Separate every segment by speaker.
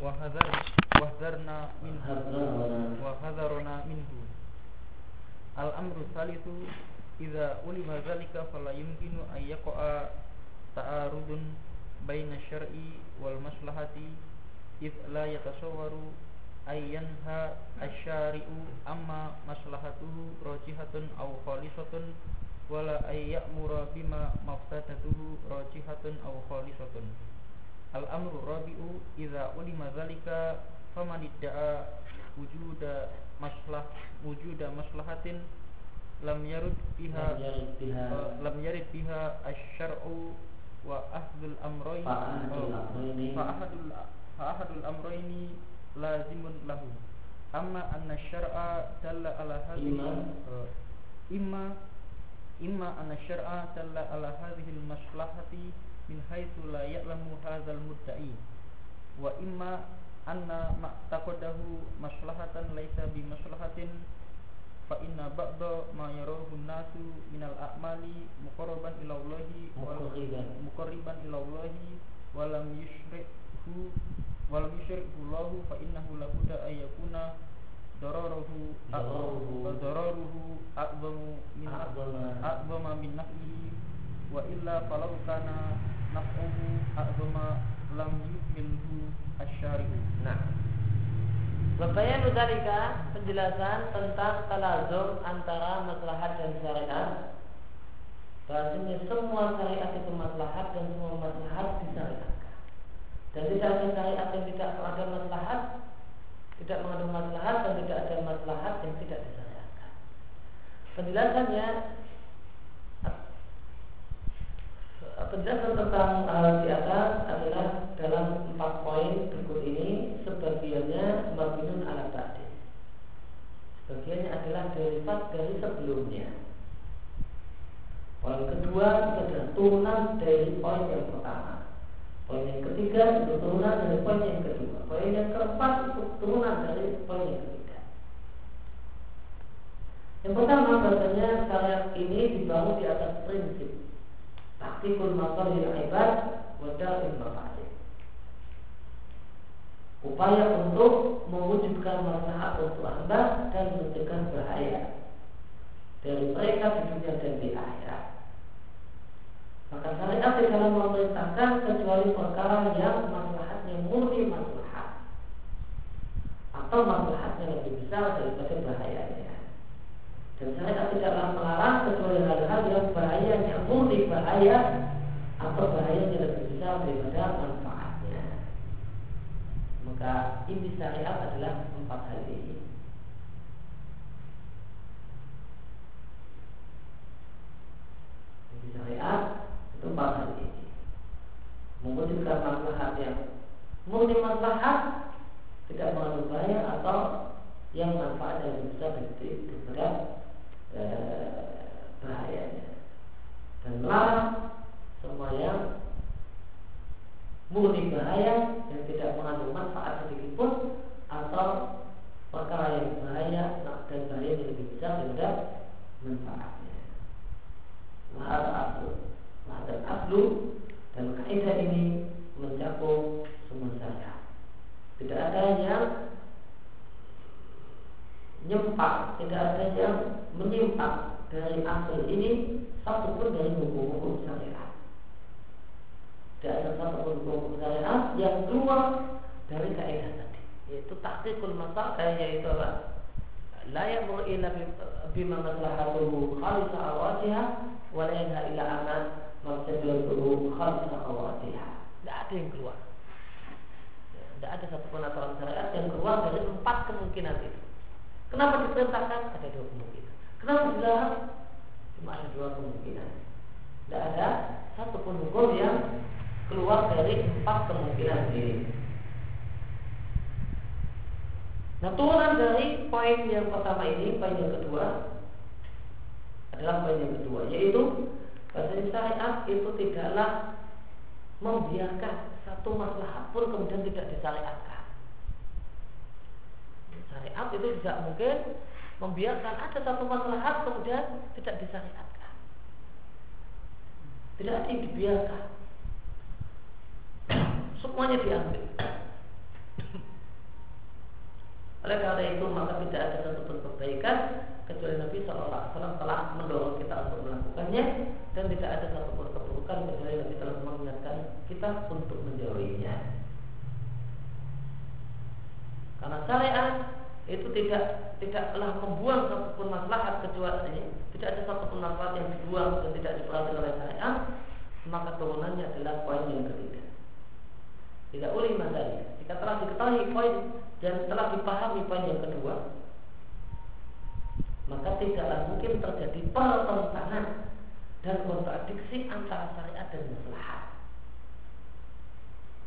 Speaker 1: وحذر وحذرنا منه وحذرنا منه الأمر الثالث إذا علم ذلك فلا يمكن أن يقع تعارض بين الشرع والمصلحة إذ لا يتصور أن ينهى الشارع أما مصلحته راجحة أو خالصة ولا أن يأمر بما مفسدته راجحة أو خالصة al-amru rabi'u idza ulima dzalika faman idda'a wujuda maslah wujuda maslahatin lam yarud biha lam yarud biha. Eh, asy-syar'u wa ahdul amrayn fa ahadul eh, fa ahadul amrayn lazimun lahu. Amma anna syar'a dalla ala hadhihi imma? Eh, imma anna syar'a dalla ala hadhihi al-maslahati min haitsu la ya'lamu hadzal mudda'i wa imma anna ma taqaddahu maslahatan laisa bi maslahatin fa inna ba'da ma yarahu nasu minal a'mali muqarraban ila Allahi muqarriban. ila Allahi wa lam yushriku wa lam yushriku Allahu fa innahu la budda ayyakuna dararuhu dararuhu. dararuhu
Speaker 2: a'zamu min a'zama
Speaker 1: min nafihi wa illa falau kana naf'uhu a'zama lam yuhilhu asyari'u.
Speaker 2: Nah. Wabayan Dalika penjelasan tentang talazum antara maslahat dan syariat. Bahasanya semua syariat itu maslahat dan semua maslahat disyariatkan. Dan tidak ada syariat yang tidak ada maslahat Tidak mengandung maslahat dan tidak ada maslahat yang tidak disyariatkan. Penjelasannya penjelasan tentang hal di atas adalah dalam empat poin berikut ini. Sebagiannya mabinun ala tadi sebagiannya adalah derivat dari sebelumnya. Poin kedua adalah turunan dari poin yang pertama. Poin yang ketiga itu turunan dari poin yang kedua. Poin yang keempat itu turunan dari poin yang ketiga. Yang pertama bahasanya syariat ini dibangun di atas prinsip Taktikul masalil ibad Wada'il mafasid Upaya untuk mewujudkan masalah untuk anda Dan mencegah bahaya Dari mereka di dunia dan di akhirat. Maka syariat tidak memerintahkan Kecuali perkara yang masalahnya murni masalah Atau masalahnya lebih besar daripada bahayanya. Dan saya tidaklah melarang kecuali hal-hal yang bahayanya murni bahaya atau bahayanya lebih besar daripada manfaatnya. Maka inti syariat adalah empat hal ini. Inti syariat itu empat hal ini. Mewujudkan maslahat yang murni maslahat tidak mengandung bahaya atau yang manfaatnya lebih besar daripada eh, bahayanya dan melarang semua yang murni bahaya yang tidak mengandung manfaat sedikit pun atau perkara yang bahaya dan bahaya yang lebih besar daripada manfaatnya. Wahada aslu, wahada aslu dan kaidah ini mencakup semua syariat. Tidak ada yang nyempak, tidak ada yang menyimpang dari asal ini satupun dari hukum-hukum syariat. Tidak ada satupun hukum syariat yang keluar dari kaidah tadi, yaitu tahqiqul masal yaitu apa? La ya'muru illa bima maslahatuhu khalisa awatiha wa la yanha illa aman mafsadatuhu khalisa awatiha. Tidak ada yang keluar. Tidak ada satupun aturan syariat yang keluar dari empat kemungkinan itu. Kenapa diperintahkan? Ada dua kemungkinan. Kenapa dilarang? Cuma ada dua kemungkinan. Tidak ada satu pun hukum yang keluar dari empat kemungkinan ini. Nah turunan dari poin yang pertama ini, poin yang kedua adalah poin yang kedua, yaitu bahasa syariat itu tidaklah membiarkan satu masalah pun kemudian tidak disyariatkan syariat itu tidak mungkin membiarkan ada satu masalah kemudian tidak disyariatkan. Tidak ada yang dibiarkan. Semuanya diambil. Oleh karena itu maka tidak ada satupun kebaikan kecuali Nabi SAW telah mendorong kita untuk melakukannya dan tidak ada satupun keburukan kecuali Nabi telah mengingatkan kita untuk menjauhinya. Karena syariat itu tidak tidaklah membuang satupun maslahat kecuali tidak ada satupun maslahat yang dibuang dan tidak diperhatikan oleh syariat maka turunannya adalah poin yang ketiga. Tidak boleh masalah. Jika telah diketahui poin dan telah dipahami poin yang kedua, maka tidaklah mungkin terjadi pertentangan dan kontradiksi antara syariat dan maslahat.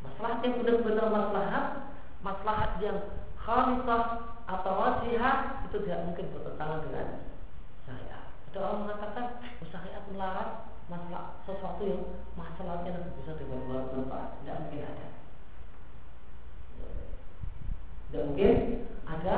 Speaker 2: Maslahat yang benar-benar maslahat, maslahat yang khalisah atau wajihah itu tidak mungkin bertentangan dengan syariat. Ada orang mengatakan oh, syariat melarang masalah sesuatu yang masalahnya nanti bisa dibuat manfaat. Tidak mungkin ada. Tidak mungkin ada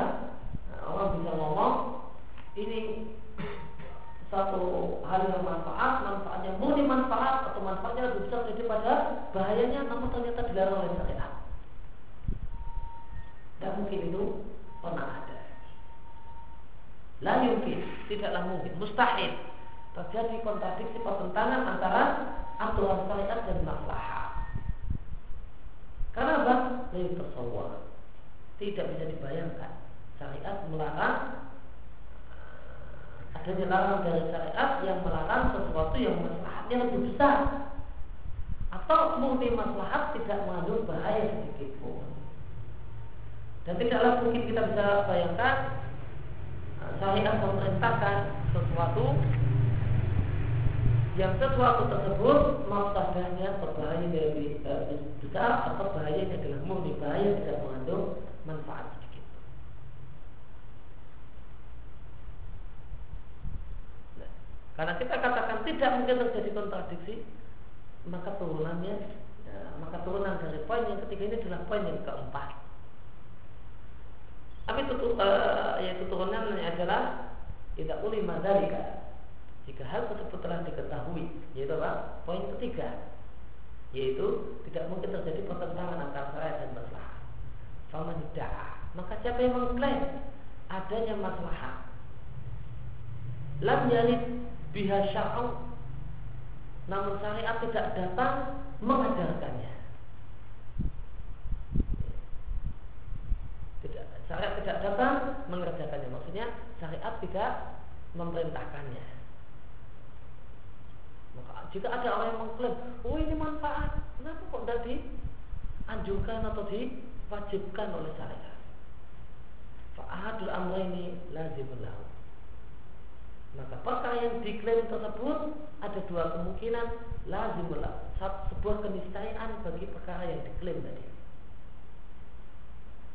Speaker 2: perkara yang diklaim tersebut ada dua kemungkinan lazim lahu. Sebuah keniscayaan bagi perkara yang diklaim tadi.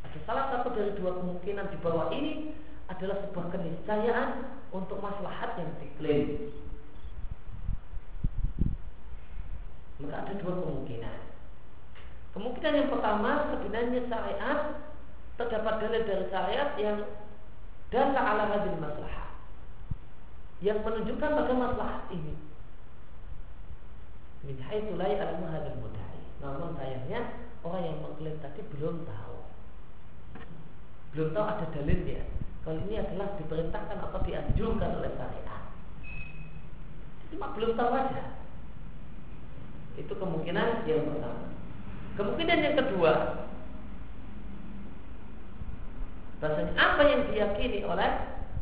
Speaker 2: Ada salah satu dari dua kemungkinan di bawah ini adalah sebuah keniscayaan untuk maslahat yang diklaim. Maka ada dua kemungkinan. Kemungkinan yang pertama sebenarnya syariat terdapat dalil dari syariat yang dan ala hadil masalah yang menunjukkan pada masalah ini. Min haitsu la ya'lamu hadzal mudda'i. Namun sayangnya orang yang mengklaim tadi belum tahu. Belum tahu ada dalilnya. Kalau ini adalah diperintahkan atau dianjurkan oleh syariat. Cuma belum tahu aja. Itu kemungkinan yang pertama. Kemungkinan yang kedua, bahasanya apa yang diyakini oleh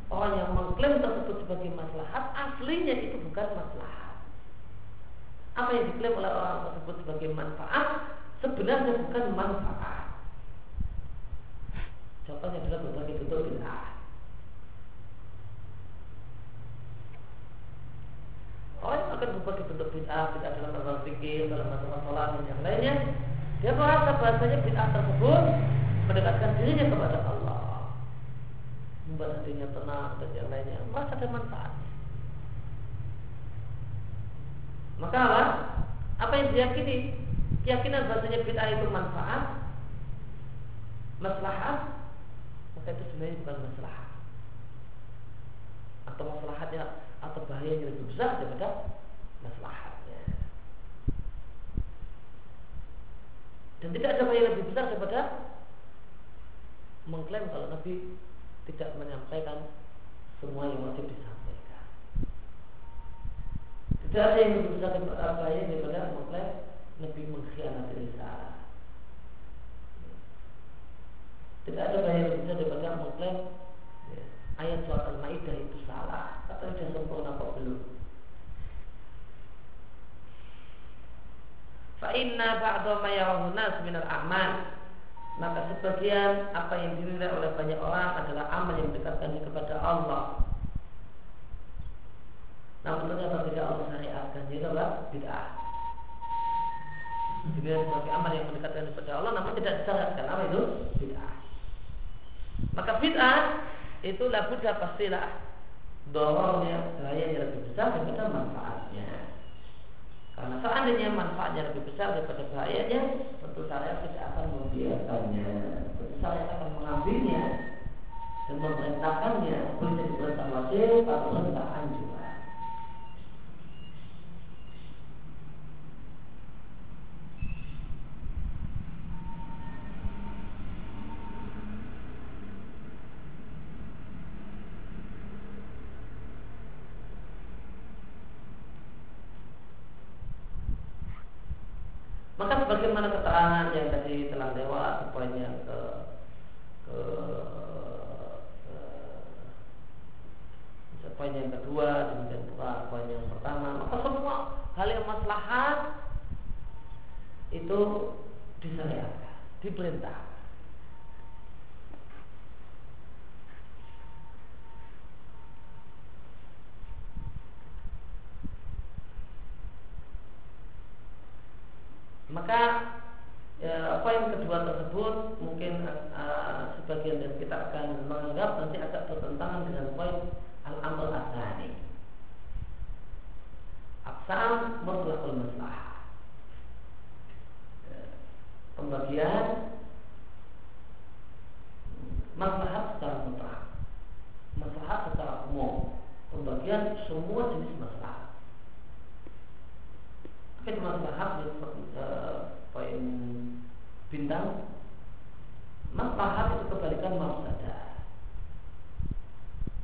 Speaker 2: orang yang mengklaim tersebut sebagai maslahat, aslinya itu bukan maslahat. Apa yang diklaim oleh orang tersebut sebagai manfaat, sebenarnya bukan manfaat. Contohnya adalah berbagai bentuk bid'ah. Orang akan berbagai bentuk bid'ah, bid'ah dalam masalah fikih, dalam masalah dan yang lainnya. Dia merasa bahasanya bid'ah tersebut mendekatkan dirinya kepada Allah, membuat hatinya tenang dan yang lainnya. Merasa ada manfaat. Maka apa? Apa yang diyakini? Keyakinan bahasanya bid'ah itu manfaat, maslahat, maka itu sebenarnya bukan maslahat. Atau maslahatnya atau bahaya yang lebih besar daripada maslahatnya. Dan tidak ada bahaya lebih besar daripada mengklaim kalau Nabi tidak menyampaikan semua yang wajib disampaikan. Tidak ada yang lebih besar bahaya daripada mengklaim Nabi mengkhianati risalah. Tidak ada bahaya lebih besar daripada mengklaim ya, ayat surat Al-Maidah itu salah atau sudah sempurna kok belum. Fa'inna ba'da ma yarahu nas minal a'mal maka sebagian apa yang dinilai oleh banyak orang adalah amal yang mendekatkan kepada Allah. Namun ternyata tidak Allah syariatkan itu adalah bid'ah. Dinilai sebagai amal yang mendekatkan kepada Allah, namun tidak disyaratkan apa itu bid'ah. Maka bid'ah itu labudah pastilah dorongnya bahaya yang lebih besar daripada manfaatnya. Karena seandainya manfaatnya lebih besar daripada bahayanya, saya tidak akan membiarkannya. Saya akan mengambilnya dan memerintahkannya. Boleh jadi perintah wajib atau perintah anjuran. Maka sebagaimana keterangan yang tadi telah lewat poin yang ke ke, ke poin yang kedua demikian pula poin yang pertama. Maka semua hal yang maslahat itu disyariatkan diperintah Maka ya, poin kedua tersebut mungkin uh, sebagian dari kita akan menganggap nanti agak bertentangan dengan poin al-amr asani. Aksam mutlakul maslahah. Ya, pembagian maslahat secara mutlak, maslahat secara umum, pembagian semua jenis maslahat itu maslahat poin bintang maslahat itu kebalikan mafsadah.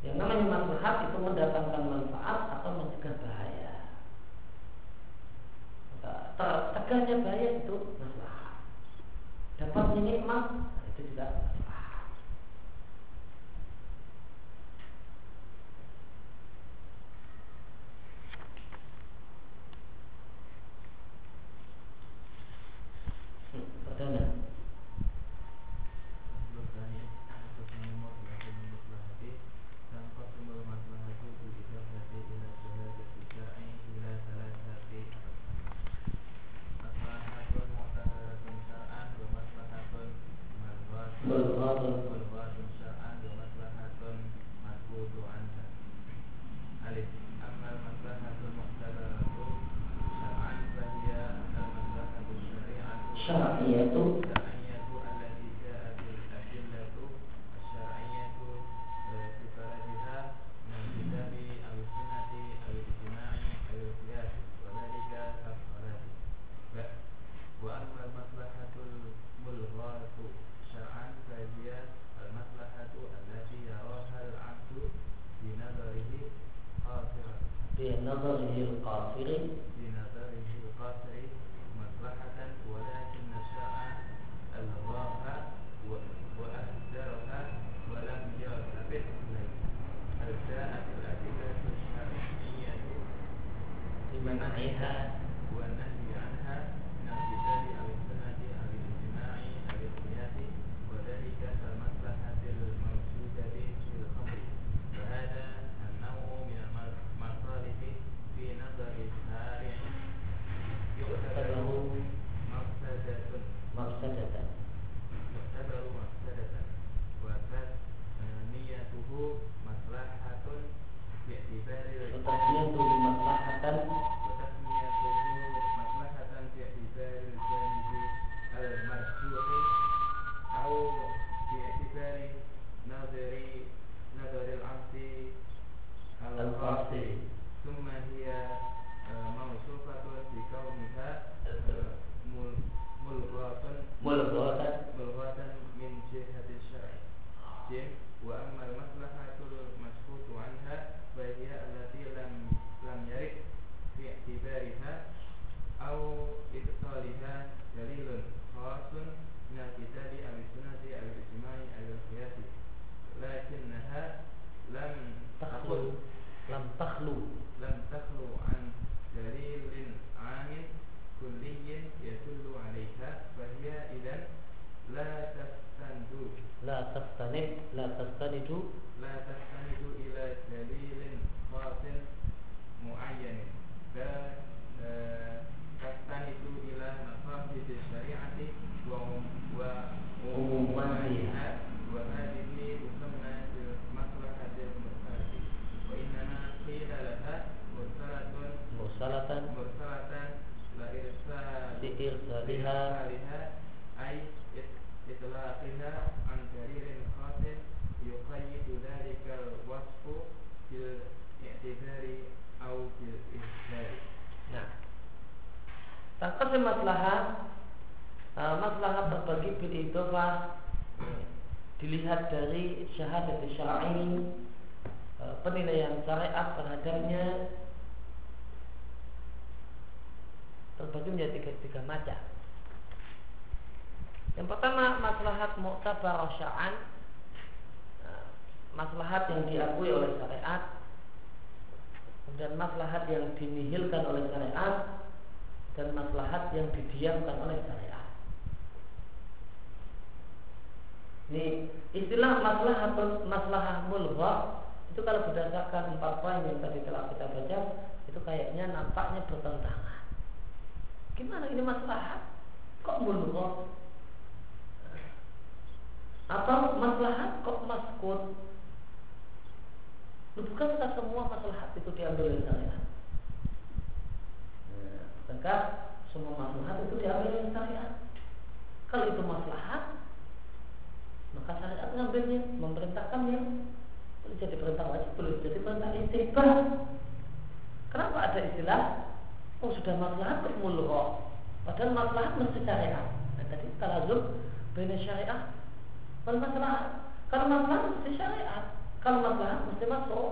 Speaker 2: Yang namanya maslahat itu mendatangkan manfaat atau mencegah bahaya. Tegaknya bahaya itu tangkap maslahat uh, maslahat terbagi bil idofah dilihat dari syahadat syar'i uh, penilaian syariat terhadapnya terbagi menjadi tiga, tiga macam. Yang pertama maslahat mu'tabar syar'an uh, maslahat yang diakui oleh syariat kemudian maslahat yang dinihilkan oleh syariat dan maslahat yang didiamkan oleh syariat. Ini istilah maslahat maslahah mulghah itu kalau berdasarkan empat poin yang tadi telah kita baca itu kayaknya nampaknya bertentangan. Gimana ini maslahat? Kok mulghah? Atau maslahat kok maskut? Bukankah semua masalah itu diambil dari syariat? Bukankah semua masalah itu diambil dari syariat? Kalau itu maslahat, maka syariat mengambilnya, memerintahkannya. Boleh jadi perintah wajib, boleh jadi perintah istibah. Kenapa ada istilah? Oh sudah maslahat bermulho. Padahal maslahat mesti syariat. Nah, tadi talazum bina syariah wal maslahat. Kalau maslahat mesti syariat. Kalau masalah mesti masuk.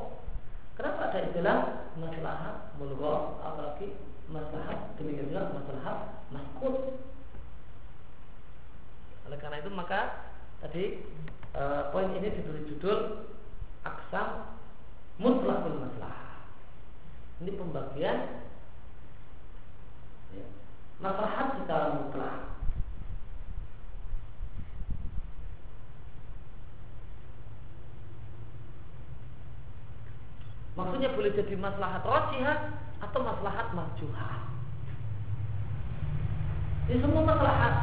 Speaker 2: Kenapa ada istilah masalah mulgho apalagi masalah demikian juga masalah maskut. Oleh karena itu maka tadi e, poin ini diberi judul aksam mutlakul masalah. Ini pembagian ya, masalah secara mutlak. Maksudnya boleh jadi maslahat rojihah atau maslahat marjuhah. Ini semua maslahat.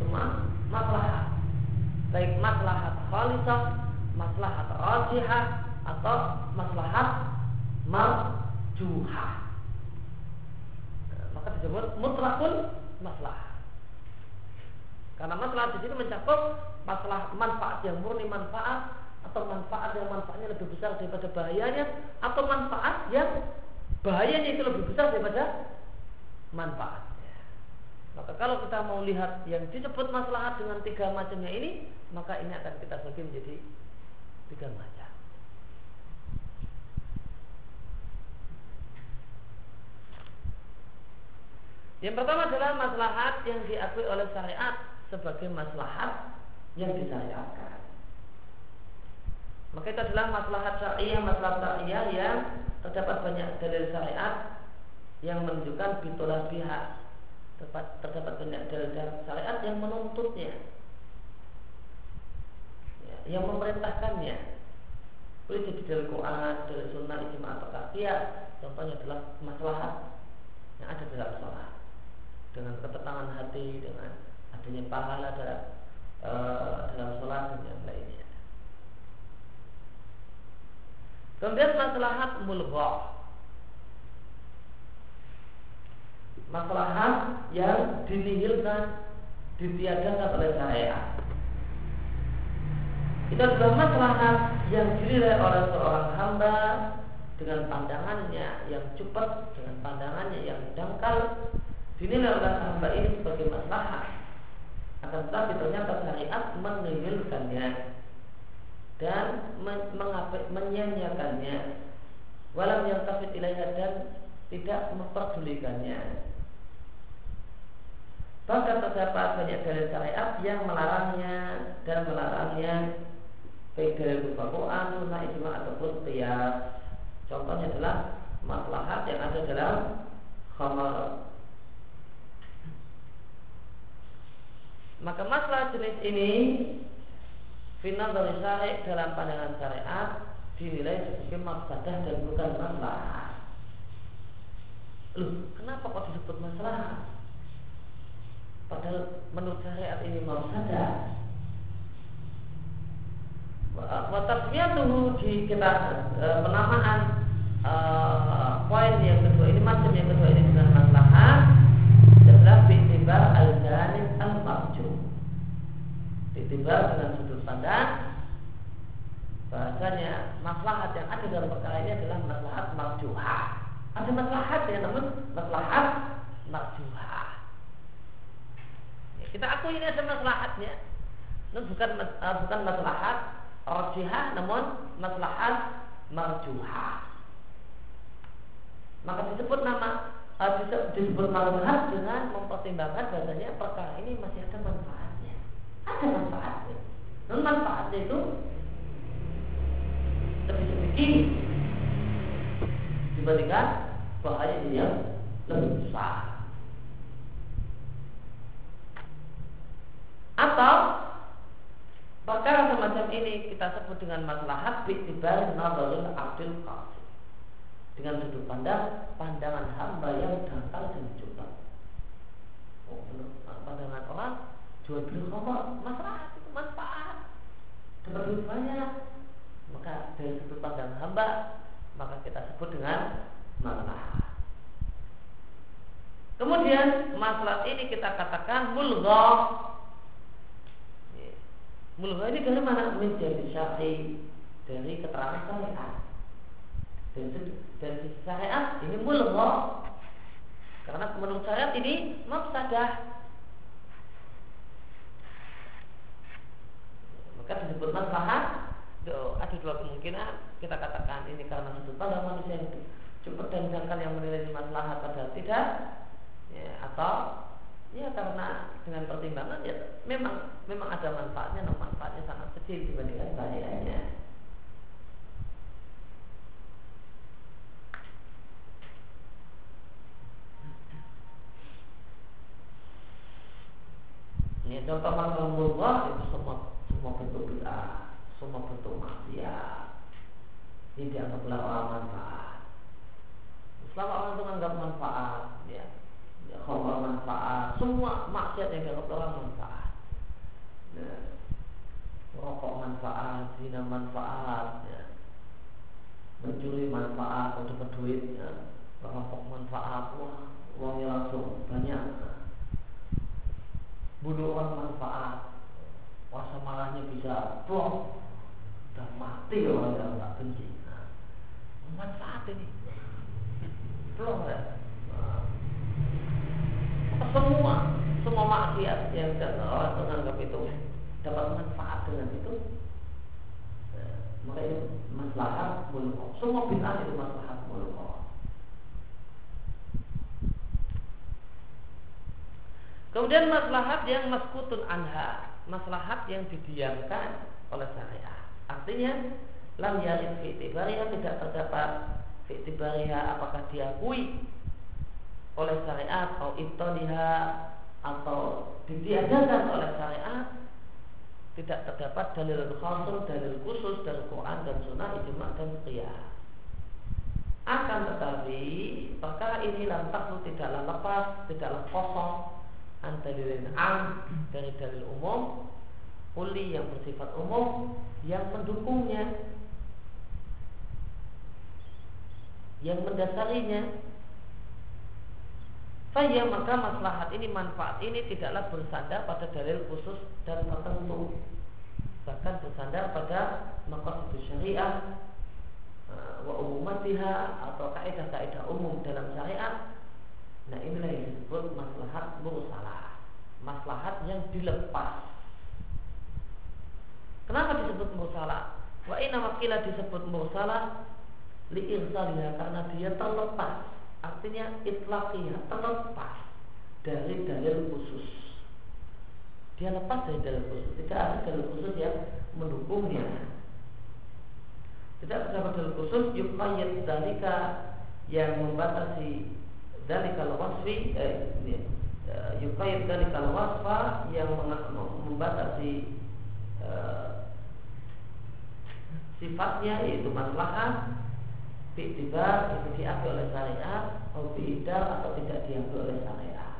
Speaker 2: Semua maslahat. Baik maslahat khalisah, maslahat rojihah atau maslahat marjuhah. Maka disebut mutlakul maslahat. Karena masalah di sini mencakup masalah manfaat yang murni manfaat atau manfaat yang manfaatnya lebih besar daripada bahayanya atau manfaat yang bahayanya itu lebih besar daripada manfaatnya. Maka kalau kita mau lihat yang disebut masalah dengan tiga macamnya ini, maka ini akan kita bagi menjadi tiga macam. Yang pertama adalah maslahat yang diakui oleh syariat sebagai maslahat yang disyariatkan. Maka itu adalah maslahat syariah, maslahat syariah yang terdapat banyak dalil syariat yang menunjukkan bitolah pihak. Terdapat banyak dalil syariat yang menuntutnya. Ya, yang memerintahkannya. Boleh jadi dalil Quran, dalil sunnah, ijma atau kafiyah contohnya adalah maslahat yang ada dalam sholat. Dengan ketenangan hati dengan adanya pahala dalam, uh, dalam sholat dan yang lainnya Kemudian maslahat mulghah. Maslahat yang dinihilkan, ditiadakan oleh syariat. Itu adalah maslahat yang dinilai oleh seorang hamba dengan pandangannya yang cepat, dengan pandangannya yang dangkal, dinilai oleh hamba ini sebagai maslahat. Akan tetapi ternyata syariat menihilkannya dan menyanyiakannya walam yang tafid ilaiha dan tidak memperdulikannya bahkan terdapat banyak dalil syariat yang melarangnya dan melarangnya baik dari berupa Quran, sunnah, ijma ataupun qiyas. Contohnya adalah maslahat yang ada dalam khamar. Maka masalah jenis ini final dari syariat dalam pandangan syariat dinilai sebagai mafsadah dan bukan masalah. Loh, kenapa kok disebut masalah? Padahal menurut syariat ini mafsadah. Watasmiyatuhu di kita e, penamaan e, poin yang kedua ini macam yang kedua ini dengan maslahat adalah bi'tibar al-janib al-marju. Bi'tibar dengan sudut pandang bahasanya maslahat yang ada dalam perkara ini adalah maslahat marjuha. Ada maslahat ya namun maslahat marjuha. Ya, kita akui ini ada maslahatnya. Namun bukan uh, bukan maslahat rajihah namun maslahat marjuha. Maka disebut nama uh, disebut maslahat dengan mempertimbangkan bahasanya perkara ini masih ada manfaatnya. Ada manfaatnya. Non manfaatnya itu lebih sedikit dibandingkan bahaya yang lebih besar. Atau perkara semacam ini kita sebut dengan maslahat bi'tibar nazarul abdul qasim. Dengan sudut pandang pandangan hamba yang dangkal dan curang. Oh, pandangan orang jual beli khamar maslahat itu manfaat. Dapat duit banyak. Maka dari sudut pandang hamba maka kita sebut dengan maslahat. Kemudian masalah ini kita katakan mulghah Mulgha ini dari mana? Menjadi syar'i dari keterangan syariat. Dari, dari syariat ini mulgha. Karena menurut syariat ini mafsadah. Maka disebut maslahat ada dua kemungkinan. Kita katakan ini karena sudut pandang manusia yang cukup dan jangkal yang menilai maslahat padahal tidak. Ya, atau Ya karena dengan pertimbangan ya memang memang ada manfaatnya, namun manfaatnya sangat kecil dibandingkan bahayanya. Ini contoh masalah itu semua semua bentuk bid'ah, semua bentuk maksiat. Ini dianggaplah orang manfaat. Selama orang itu menganggap manfaat, ya khamar manfaat, semua maksiat yang dianggap orang manfaat. Nah, rokok manfaat, zina manfaat, ya. mencuri manfaat untuk dapat duit, ya. merampok manfaat, wah uangnya langsung banyak. Bunuh orang manfaat, puasa malahnya bisa plong, dan mati orang yang tak benci. Nah, manfaat ini, plong ya semua semua maksiat yang orang menganggap itu dapat manfaat dengan itu. Ya, maka itu maslahat muluk semua bid'ah itu maslahat muluk Kemudian maslahat yang maskutun anha, maslahat yang didiamkan oleh syariah. Artinya lam yarid fi tidak terdapat fi apakah diakui oleh syariat atau ibtadiha atau ditiadakan oleh syariat tidak terdapat dalil khusus, dalil khusus dari Quran dan Sunnah, ijma dan qiyas. Akan tetapi perkara ini lantas tidaklah lepas, tidaklah kosong antalilin am dari dalil umum, uli yang bersifat umum yang mendukungnya, yang mendasarinya. Saya maka maslahat ini manfaat ini tidaklah bersandar pada dalil khusus dan tertentu. Bahkan bersandar pada maqasid syariah eh, wa umumatiha atau kaidah-kaidah umum dalam syariat. Nah inilah yang disebut maslahat mursalah maslahat yang dilepas. Kenapa disebut mursalah wa inna wakila disebut mursalah li'irsaliha karena dia terlepas. Artinya itlaqiyah terlepas dari dalil khusus. Dia lepas dari dalil khusus. Tidak ada dalil khusus yang mendukungnya. Tidak terdapat dalil khusus yuqayyid dalika yang membatasi dalika wasfi eh, eh yuqayyid dalikal wasfa yang membatasi uh, sifatnya yaitu maslahat tiba itu diambil oleh syariat atau tidak atau tidak diambil oleh syariat.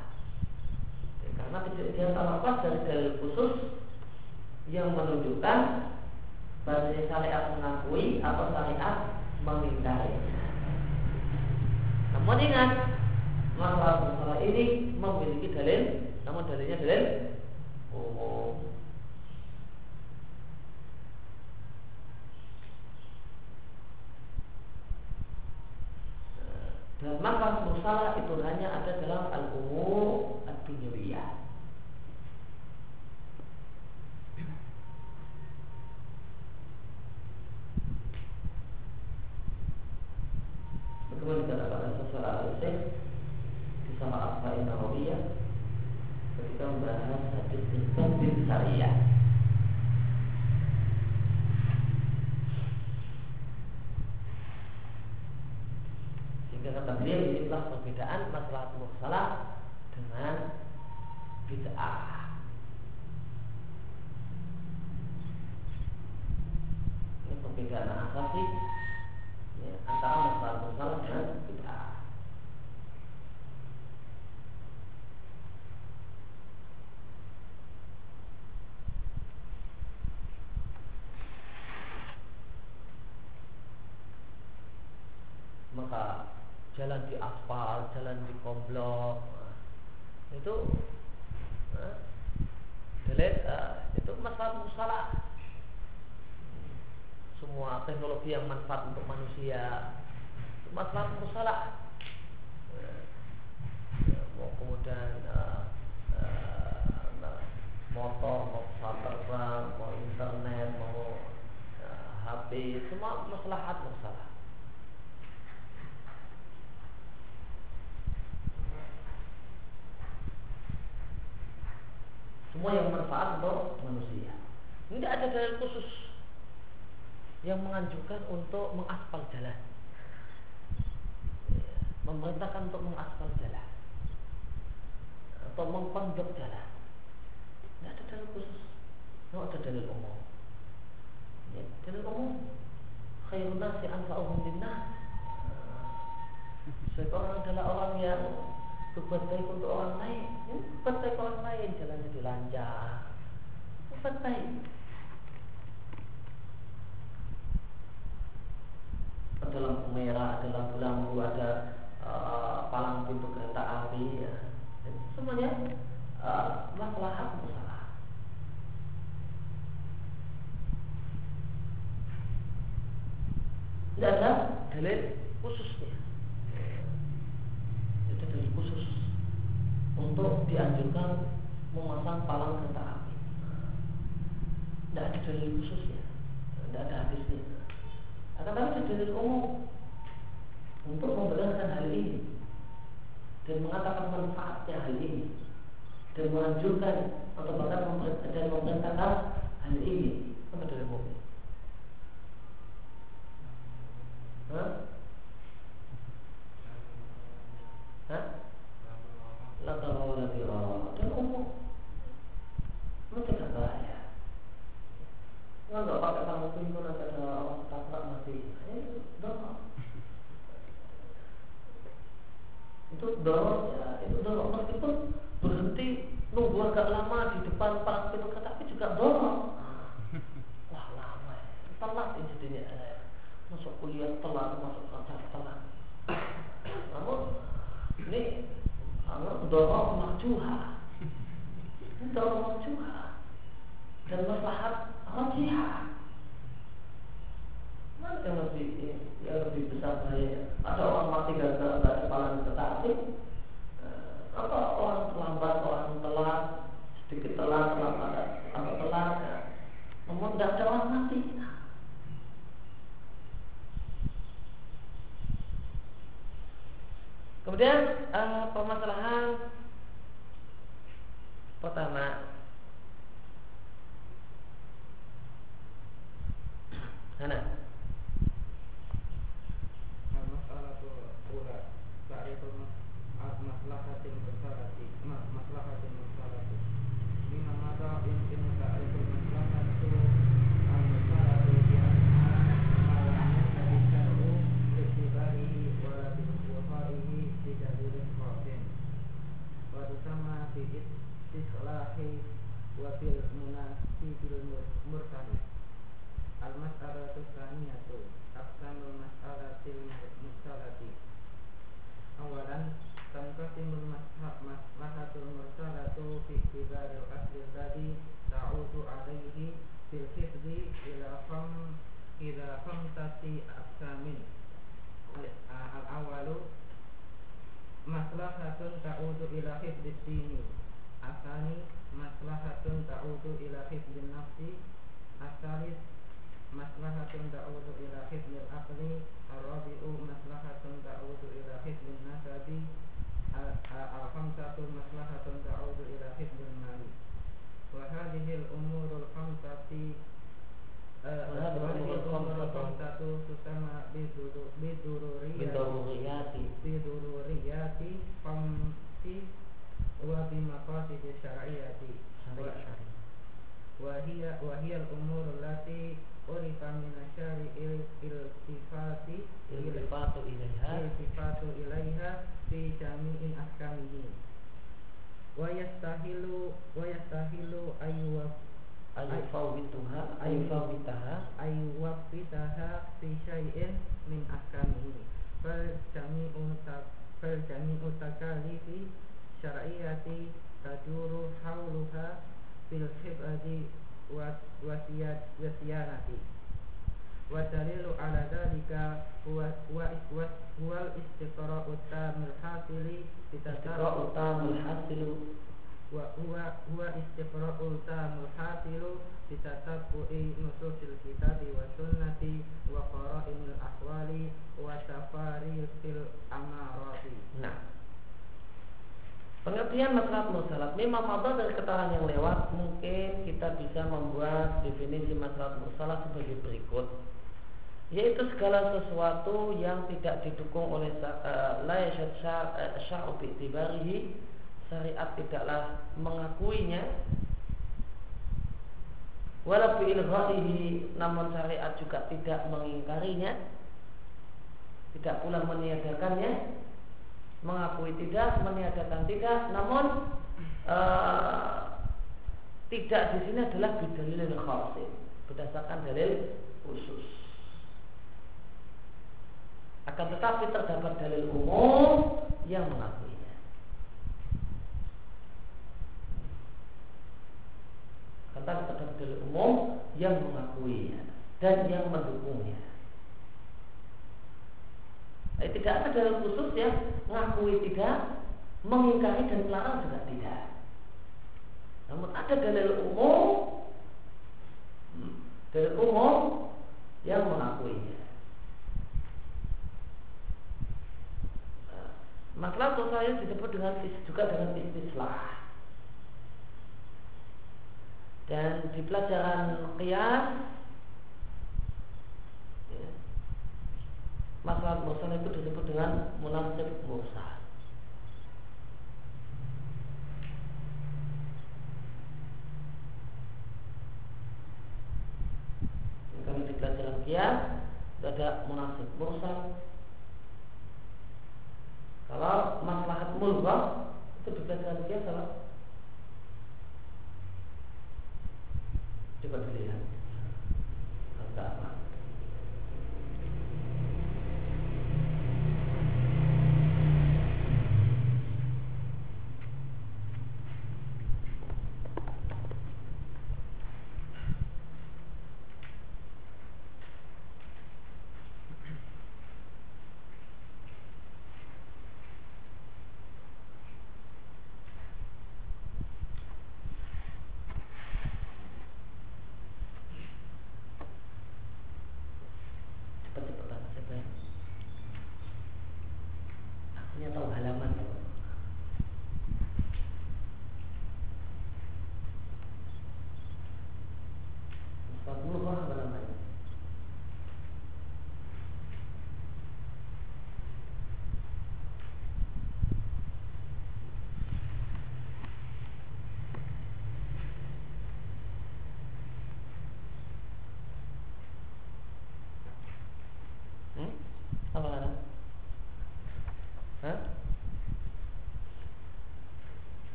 Speaker 2: Ya, karena dia lepas dari dalil khusus yang menunjukkan bahwa syariat mengakui atau syariat mengingkarinya namun ingat masalah-masalah ini memiliki dalil namun dalilnya dalil umum Dan maka musalah itu hanya ada dalam al-umur ad-dunyawiyah. Bagaimana dikatakan sesuatu al-Syekh sama Asma'in Nawawiyah ketika membahas hadis bin Syariah. Sehingga kata beliau inilah perbedaan masalah mursalah dengan bid'ah. Ini perbedaan asasi ya, antara masalah mursalah dengan bid'ah. maka jalan di aspal, jalan di komplok nah, itu nah, itu masalah musalah semua teknologi yang manfaat untuk manusia itu masalah musalah mau kemudian uh, uh, motor mau pesawat terbang mau internet mau uh, HP semua masalah musalah Semua yang bermanfaat untuk manusia. Tidak ada dalil khusus yang menganjurkan untuk mengaspal jalan. Memerintahkan untuk mengaspal jalan atau mengpondok jalan. Tidak ada dalil khusus. Tidak ada dalil umum. Ya, dalil umum. Khairun nasi anfa'uhum linnas. Seorang adalah orang yang berbuat baik untuk orang lain. Ya, berbuat baik orang lain. Jalan jadi lancar. Berbuat baik ada lampu merah ada lampu lampu ada uh, palang pintu kereta api ya. semuanya uh, masalah masalah tidak ada khususnya dalil khusus untuk dianjurkan memasang palang
Speaker 3: fil amarati
Speaker 2: nah Pengertian masalah musalat Memang apa dari keterangan yang lewat Mungkin kita bisa membuat definisi masalah musalat sebagai berikut Yaitu segala sesuatu yang tidak didukung oleh uh, La yashad syar'u syariat tidaklah mengakuinya walau ilghaihi namun syariat juga tidak mengingkarinya tidak pula meniadakannya mengakui tidak meniadakan tidak namun uh, tidak di sini adalah bidalil khasin berdasarkan dalil khusus. Akan tetapi terdapat dalil umum yang mengakui tentang terdapat umum yang mengakuinya dan yang mendukungnya. Eh, tidak ada dalam khusus yang mengakui tidak, mengingkari dan melarang juga tidak. Namun ada dalil umum, hmm, dalil umum yang mengakuinya. Nah, masalah sosial disebut dengan juga dengan istislah dan di pelajaran qiyas ya, masalah mursal itu disebut dengan munasib mursal. Kalau di pelajaran itu ada munasib mursal. Kalau maslahat mulghah itu di pelajaran qiyas adalah Coba dilihat. Agak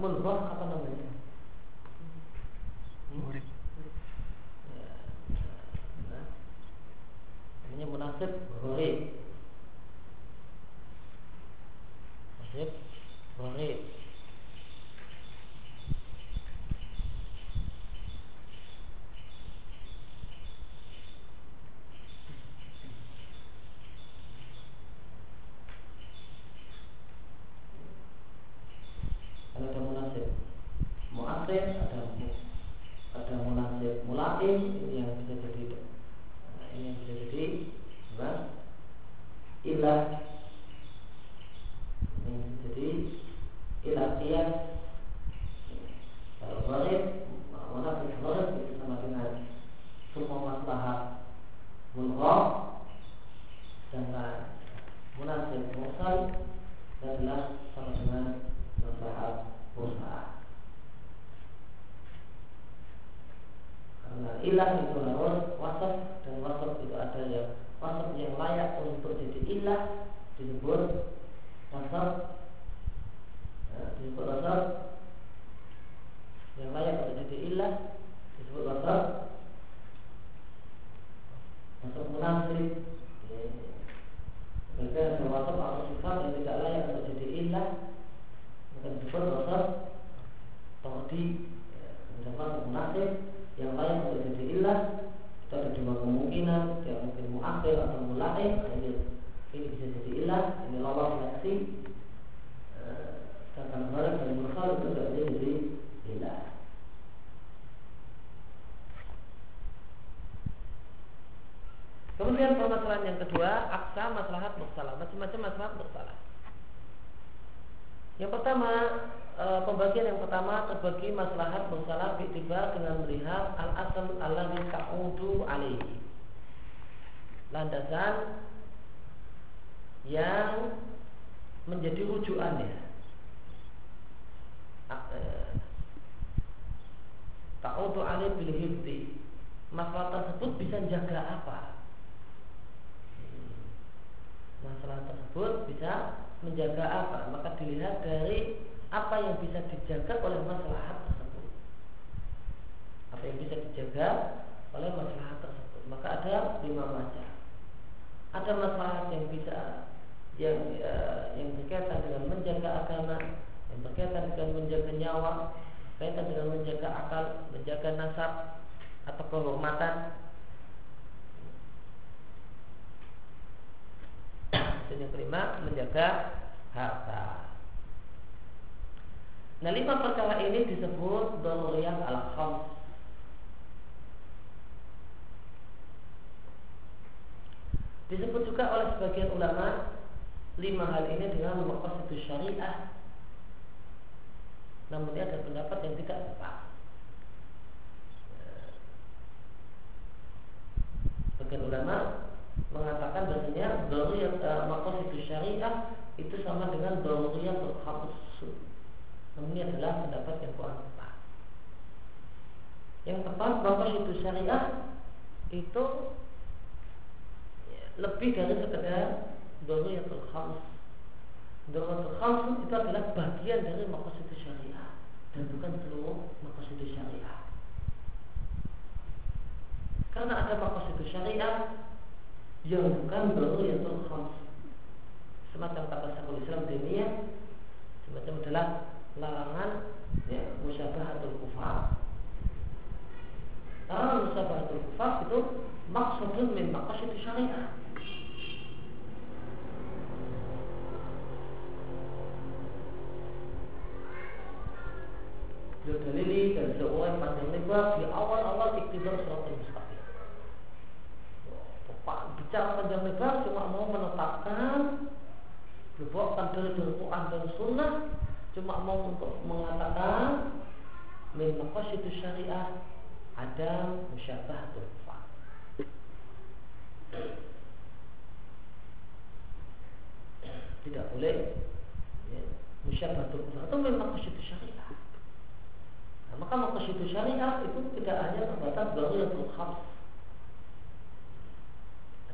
Speaker 2: mulbah dari apa yang bisa dijaga oleh masalah tersebut. Apa yang bisa dijaga oleh masalah tersebut. Maka ada lima macam. Ada masalah yang bisa yang uh, yang berkaitan dengan menjaga agama, yang berkaitan dengan menjaga nyawa, berkaitan dengan menjaga akal, menjaga nasab atau kehormatan. Dan yang kelima menjaga harta. Nah lima perkara ini disebut doriyah al khams. Disebut juga oleh sebagian ulama lima hal ini dengan itu syariah. Namun ada pendapat yang tidak tepat. Sebagian ulama mengatakan bahasanya daruriyat uh, itu syariah itu sama dengan daruriyatul khams. Namun ini adalah pendapat yang kurang tepat. Yang tepat itu syariah itu lebih dari sekedar daruriyatul khams. Daruriyatul khams itu adalah bagian dari itu syariah dan bukan seluruh itu syariah. Karena ada itu syariah yang bukan daruriyatul khams semacam kata Syekhul Islam dunia semacam adalah larangan ya, musyabahatul kufar. Larangan musyabahatul kufar itu maksudun min maqasid syariah. Dalili dan seorang panjang lebar di awal-awal iktibar surat al-mustaqim. Bicara panjang lebar cuma mau menetapkan dibawakan dari Quran dan Sunnah cuma mau untuk mengatakan min itu syariah ada musyabahatul kufar tidak boleh ya, musyabahatul kufar itu memang itu syariah nah, maka itu syariah itu tidak hanya terbatas daruratul khams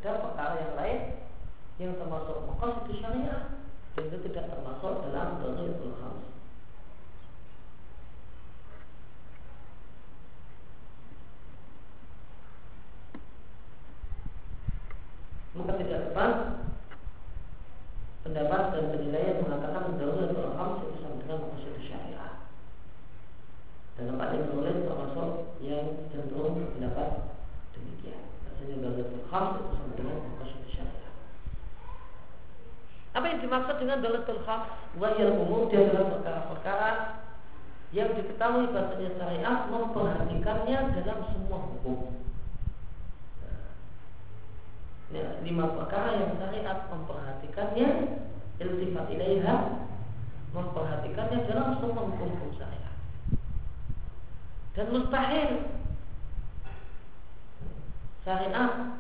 Speaker 2: ada perkara yang lain yang termasuk itu syariah dan itu tidak termasuk dalam Dhariyatul Khams pendapat pendapat dan penilaian mengatakan darurat al itu sama dengan maksud syariah. Dan tempat yang menulis termasuk yang cenderung pendapat demikian. Maksudnya darurat al itu sama dengan maksud syariah. Apa yang dimaksud dengan dalatul khams? Wahiyal umum dia adalah perkara-perkara yang diketahui bahasanya syariat memperhatikannya dalam semua hukum. Ya, lima perkara yang syariat memperhatikannya iltifat ilaiha memperhatikannya dalam semua hukum-hukum syariat dan mustahil syariat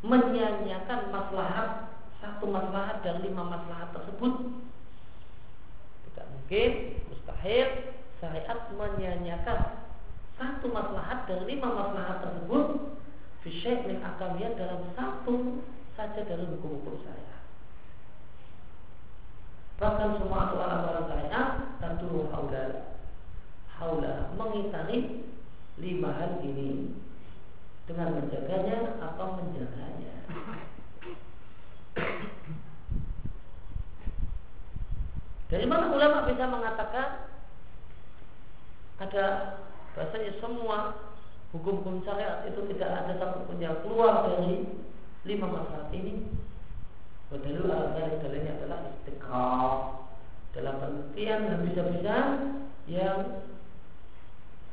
Speaker 2: menyanyiakan maslahat satu maslahat dari lima maslahat tersebut tidak mungkin mustahil syariat menyanyiakan satu maslahat dari lima maslahat tersebut Fisyek min akamiyah dalam satu saja dari hukum-hukum saya. Bahkan semua aturan-aturan saya tentu haula haula mengitari lima hal ini dengan menjaganya atau menjaganya. Dari mana ulama bisa mengatakan ada bahasanya semua hukum-hukum syariat. Itu tidak ada satupun yang keluar dari lima masalah ini. Berdalil al dalilnya adalah istiqamah dalam pengertian dan bisa-bisa yang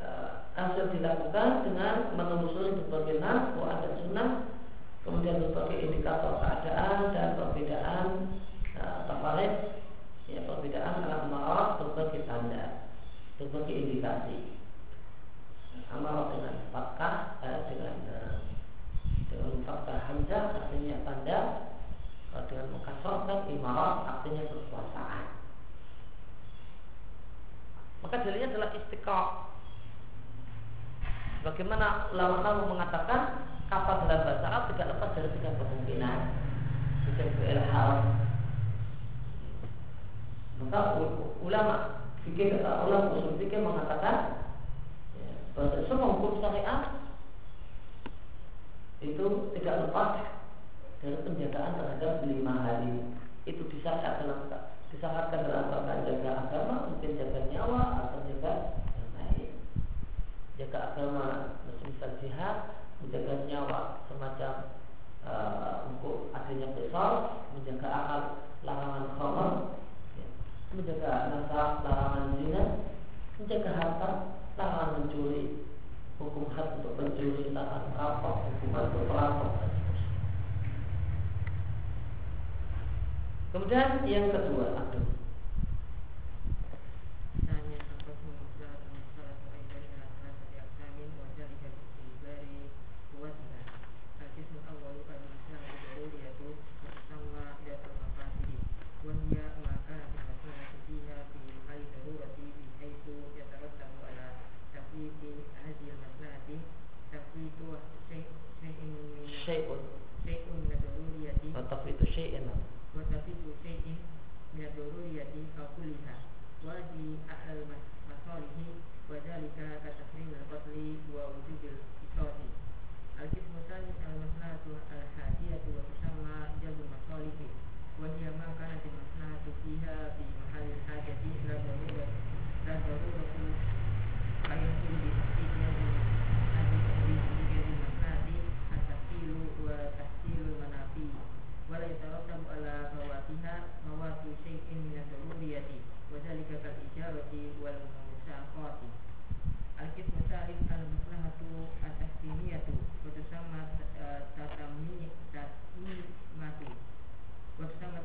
Speaker 2: uh, hasil dilakukan dengan menelusuri berbagai nas, Quran dan Sunnah, kemudian berbagai indikator keadaan dan perbedaan uh, tafarid, ya perbedaan alam marah, berbagai tanda, berbagai indikasi amal dengan fatkah eh, dengan eh, dengan fatkah hamzah artinya tanda. Eh, dengan mengkasarkan imarat artinya kekuasaan. Maka dalilnya adalah istiqah Bagaimana ulama-ulama mengatakan kapal dalam bahasa Arab tidak lepas dari tiga kemungkinan. Bisa ilham. Maka ulama fikih ulama usul fikih mengatakan semua hukum syariat itu tidak lepas dari penjagaan terhadap lima hal ini. Itu disyaratkan dalam disyaratkan dalam rangka jaga agama, mungkin jaga nyawa atau jaga yang lain. Jaga agama, misal jihad, menjaga nyawa semacam uh, untuk adanya besar, menjaga akal larangan khamar, ya. menjaga nasab larangan zina, menjaga harta larangan mencuri hukum had untuk mencuri larangan merampok hukuman untuk merampok kemudian yang kedua aduh syai'un
Speaker 3: syai'un la daruriyati
Speaker 2: wa tafitu syai'in
Speaker 3: wa tafitu syai'in la daruriyati aw kulliha wa di ahlal masalihi wa dhalika ka tahrim al-qatli wa wujud al-qisasi al-qismu thani al-maslahatu al-hadiyatu wa tusamma jalbu masalihi wa hiya ma kanat al-maslahatu fiha fi mahalli hajati la la bi-haqiqiyati wa tahsilul manafi wa la yatarattabu ala fawatiha mawati syai'in min ad-daruriyati wa dhalika kal ijarati wal musaqati al-qism tsalits al-maslahatu al-ahsiniyatu eh, wa tusamma tatammi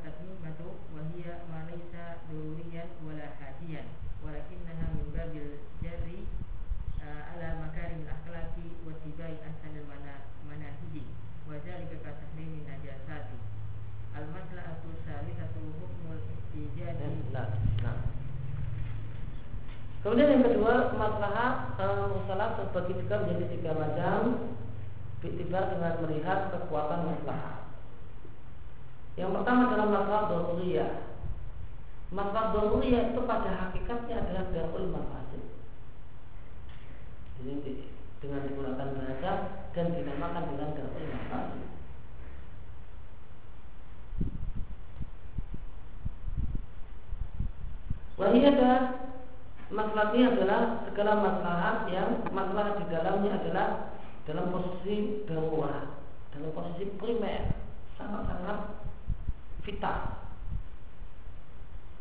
Speaker 3: tatmimatu wala
Speaker 2: Kemudian yang kedua, maslahah uh, eh, musalah terbagi juga menjadi tiga macam. Tiba dengan melihat kekuatan masalah. Yang pertama adalah masalah dosuria. Masalah dosuria itu pada hakikatnya adalah darul mafasid. Ini dengan digunakan bahasa dan dinamakan dengan darul mafasid. Wahiyah ini adalah segala masalah yang masalah di dalamnya adalah dalam posisi darurat, dalam posisi primer, sangat-sangat vital.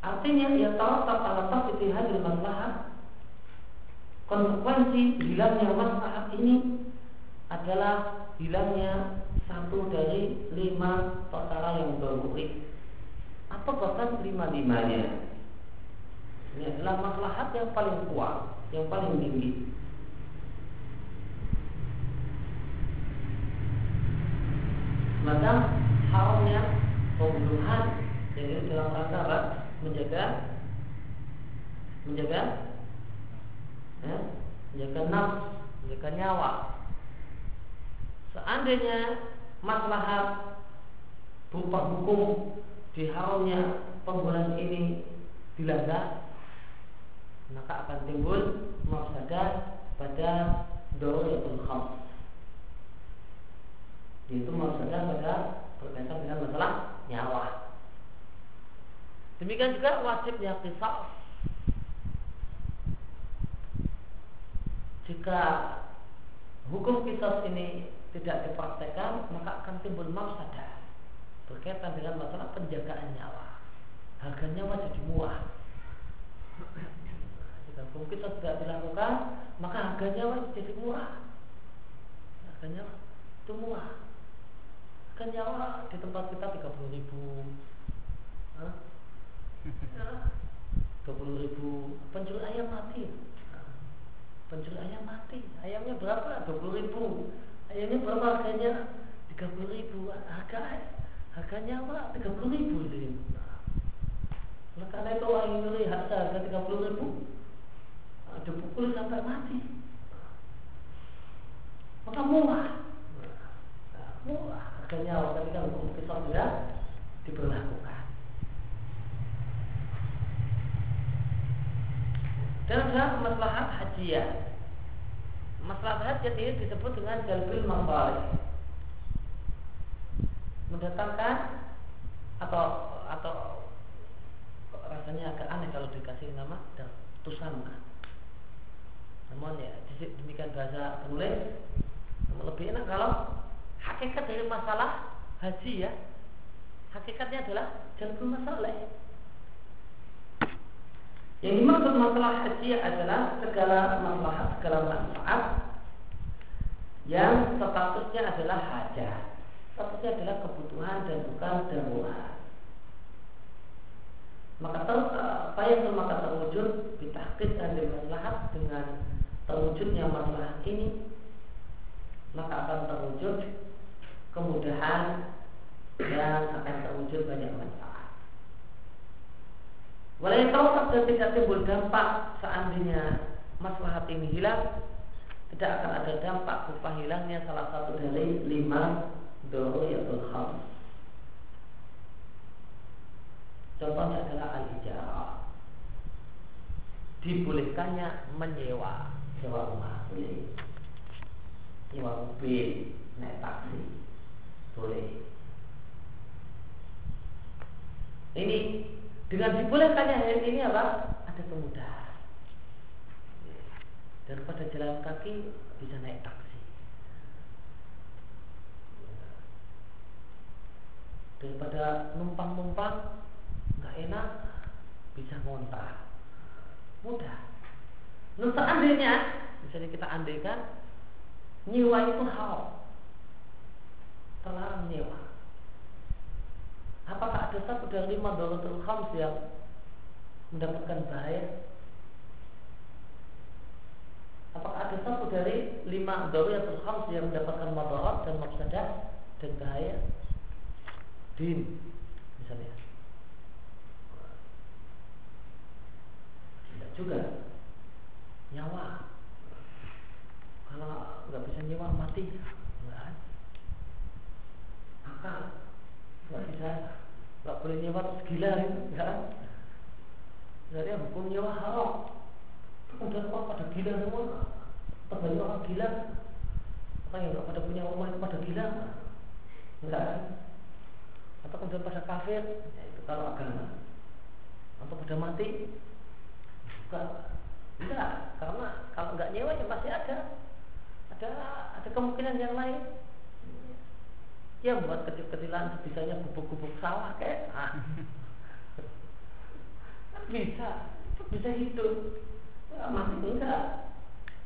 Speaker 2: Artinya ya tak ala tafsir hadir masalah konsekuensi hilangnya masalah ini adalah hilangnya satu dari lima perkara yang bermurid atau bahkan lima-limanya. Ini adalah maslahat yang paling kuat, yang paling tinggi. Maka haramnya pembunuhan jadi dalam rangka menjaga menjaga ya, menjaga nafs, menjaga nyawa. Seandainya maslahat berupa hukum diharamnya pembunuhan ini dilanggar, maka akan timbul mafsadah pada dorotul khams. Itu mafsadah pada berkaitan dengan masalah nyawa. Demikian juga wajibnya kisah Jika hukum kisah ini tidak dipraktekkan maka akan timbul mafsadah berkaitan dengan masalah penjagaan nyawa. Harga nyawa jadi hukum kisah tidak dilakukan maka harga nyawa jadi murah. Harga nyawa itu murah. Harga nyawa di tempat kita 30 ribu. dua puluh ribu. Pencuri ayam mati. Pencuri ayam mati. Ayamnya berapa? dua puluh ribu. Ayamnya berapa harganya? tiga puluh ribu. Harga harganya apa? tiga puluh ribu. Ini nah, karena itu ayam nyuri harga tiga puluh ribu dipukul sampai mati maka murah murah harganya ketika hukum kita tidak diberlakukan Dan ada maslahat hajiah. Maslahat hajiah ini disebut dengan jalbil masalih. Mendatangkan atau atau rasanya agak aneh kalau dikasih nama dan tusana. Bahasa penulis lebih enak kalau hakikat dari masalah haji ya hakikatnya adalah jalbil masalah yang dimaksud masalah haji adalah segala masalah, segala manfaat yang statusnya adalah hajat. Statusnya adalah kebutuhan dan bukan darurat. Maka ter, apa yang maka terwujud ditahkid dan dimaslahat dengan terwujudnya masalah ini maka akan terwujud kemudahan dan akan terwujud banyak manfaat. Walau tahu dan tidak timbul dampak seandainya maslahat ini hilang, tidak akan ada dampak berupa hilangnya salah satu dari lima doroyatul khams. Contohnya adalah al-ijarah. Dibolehkannya menyewa sewa rumah boleh. Sewa mobil, naik taksi boleh. Ini dengan dibolehkannya hal ini apa? Ada kemudahan. Daripada jalan kaki bisa naik taksi. Daripada numpang-numpang nggak enak bisa ngontak. Mudah. Nah, seandainya misalnya kita andaikan nyewa itu hal terlarang nyewa Apakah ada satu dari lima dolatul khams yang mendapatkan bahaya? Apakah ada satu dari lima dolatul khams yang mendapatkan madarat dan mafsadah dan bahaya? Din, misalnya. Tidak juga. Nyawa. Kalau nggak bisa nyawa mati, enggak. Akal. Nggak bisa nggak boleh nyewa terus gila itu ya jadi hukum nyewa haram kemudian orang pada gila semua. Terbanyak orang gila. Orang yang nggak pada punya rumah itu pada gila. Enggak atau kemudian pada kafir. Ya itu kalau agama. Atau pada mati. Enggak, enggak, karena kalau nggak nyewa ya pasti ada ada ada kemungkinan yang lain. Ya buat kecil-kecilan sebisanya gubuk-gubuk sawah kayak ah. bisa, bisa hidup. Ya, masih enggak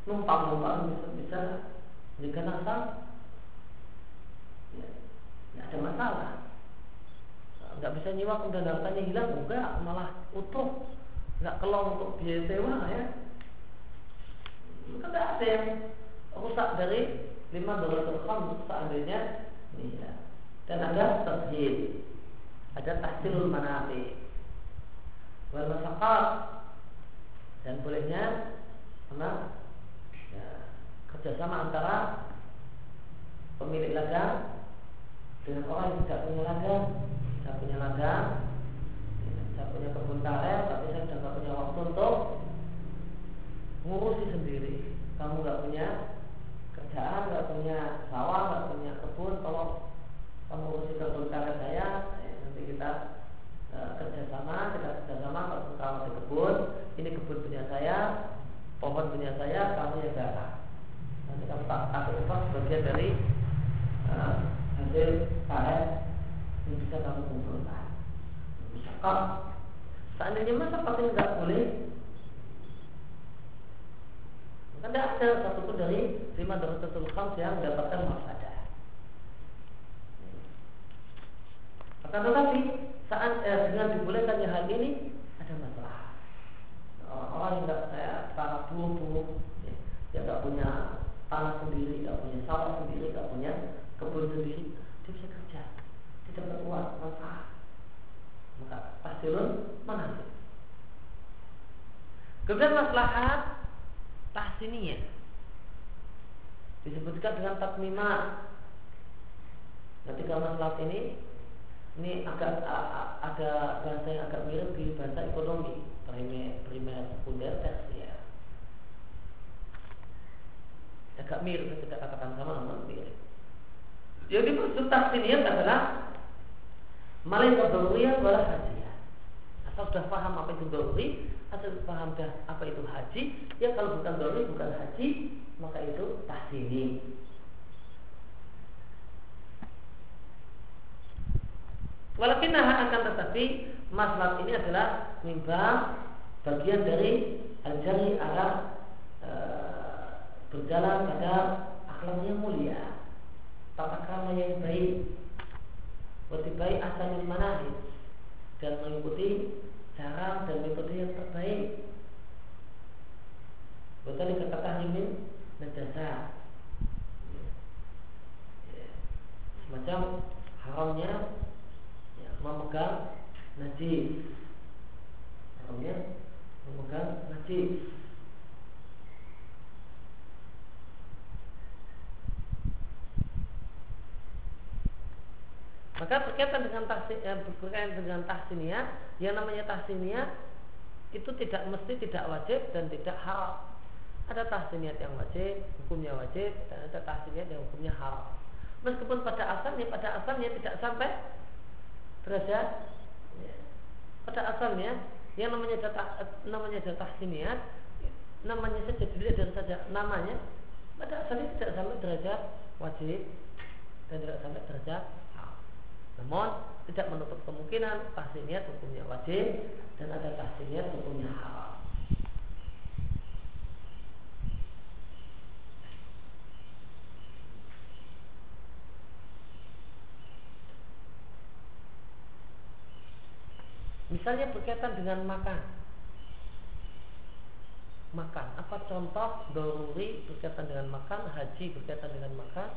Speaker 2: numpang-numpang bisa bisa jika nasab ya, ya ada masalah nggak bisa nyewa kemudian hartanya hilang enggak malah utuh nggak kelong untuk biaya sewa ya. Kan tidak ada yang rusak dari lima dolar terkam seandainya. Ya. dan ada terhid ada tahsilul manafi. Wal masyarakat dan bolehnya karena ya, kerjasama antara pemilik ladang dengan orang yang tidak punya ladang saya punya ladang punya kebun karet tapi saya sudah tidak punya waktu untuk ngurusi sendiri. Kamu nggak punya kerjaan nggak punya sawah nggak punya kebun kalau kamu ngurusi kebun karet saya ya, nanti kita uh, kerjasama kita kerjasama kalau di kebun ini kebun punya saya pohon punya saya kamu yang garap nanti kamu tak tak upah sebagian dari uh, hasil karet yang bisa kamu kumpulkan. Misalkan seandainya masa pakai nggak boleh maka tidak ada satupun dari lima darajatul khams yang mendapatkan masadah akan tetapi saat eh, dengan dibolehkannya hal ini ada masalah orang yang nggak kayak para buruh-buruh ya, yang nggak punya tanah sendiri, nggak punya sawah sendiri, nggak punya kebun sendiri, dia bisa kerja, tidak dapat uang, manfaat. Maka tahsilun sih? Kemudian maslahat tahsiniyah disebutkan dengan takmimah. Nanti kalau maslahat ini ini agak ada bahasa yang agak mirip di bahasa ekonomi primer, primer sekunder, tersier. Agak mirip, tidak katakan sama namun mirip. Yang dimaksud taksiniat adalah Malaikat wala hajiyah Asal sudah paham apa itu doruri Asal paham dah apa itu haji Ya kalau bukan doruri, bukan haji Maka itu tahsini Walaupun akan tetapi masalah ini adalah mimba bagian dari al-jari arah e, berjalan pada akhlak yang mulia, tata krama yang baik, lebih baik asal manahid dan mengikuti cara dan metode yang terbaik. Betul dikatakan ini najasa. Semacam haramnya memegang najis Artinya memegang najis Maka berkaitan dengan tahsin, eh, berkaitan dengan tahsiniyah, yang namanya tahsiniyah itu tidak mesti tidak wajib dan tidak haram. Ada tahsiniyat yang wajib, hukumnya wajib, dan ada tahsiniyat yang hukumnya haram. Meskipun pada asalnya pada asalnya tidak sampai derajat ya. pada asalnya yang namanya data namanya data tahsiniat namanya saja dilihat dan saja namanya pada asalnya tidak sampai derajat wajib dan tidak sampai derajat namun tidak menutup kemungkinan tahsiniat hukumnya wajib dan ada tahsiniat hukumnya haram. Misalnya berkaitan dengan makan. Makan. Apa contoh doruri berkaitan dengan makan Haji berkaitan dengan makan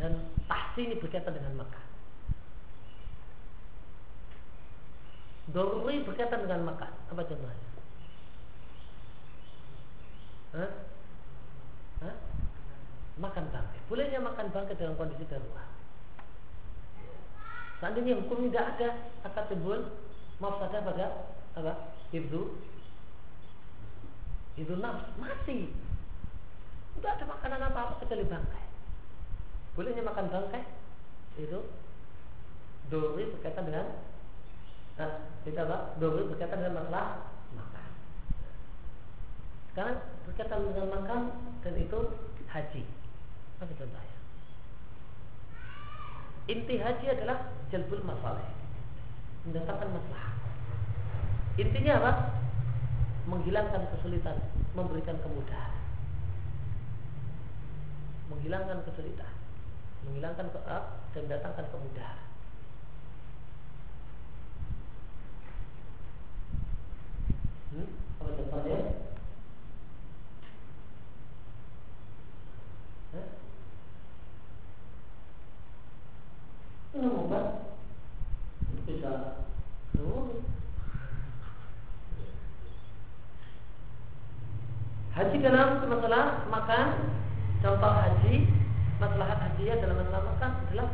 Speaker 2: Dan ini berkaitan dengan makan Doruri berkaitan dengan makan Apa contohnya? Hah? Hah? Makan bangkai Bolehnya makan bangkai dalam kondisi darurat Seandainya hukum tidak ada akan timbul mafsadah pada apa? Ibnu Ibnu nafs mati. Tidak ada makanan apa-apa kecuali bangkai. Bolehnya makan bangkai itu dori berkaitan dengan Nah, kita apa? Doruri berkaitan dengan masalah makan. Sekarang berkaitan dengan makan dan itu haji. Apa contohnya? Inti haji adalah jalbul masalah, mendatangkan masalah. Intinya apa? Menghilangkan kesulitan, memberikan kemudahan. Menghilangkan kesulitan, menghilangkan ke dan mendatangkan kemudahan. Hmm? Apa contohnya? Minum obat bisa turun. Haji dalam masalah makan Contoh haji Masalah haji dalam masalah makan adalah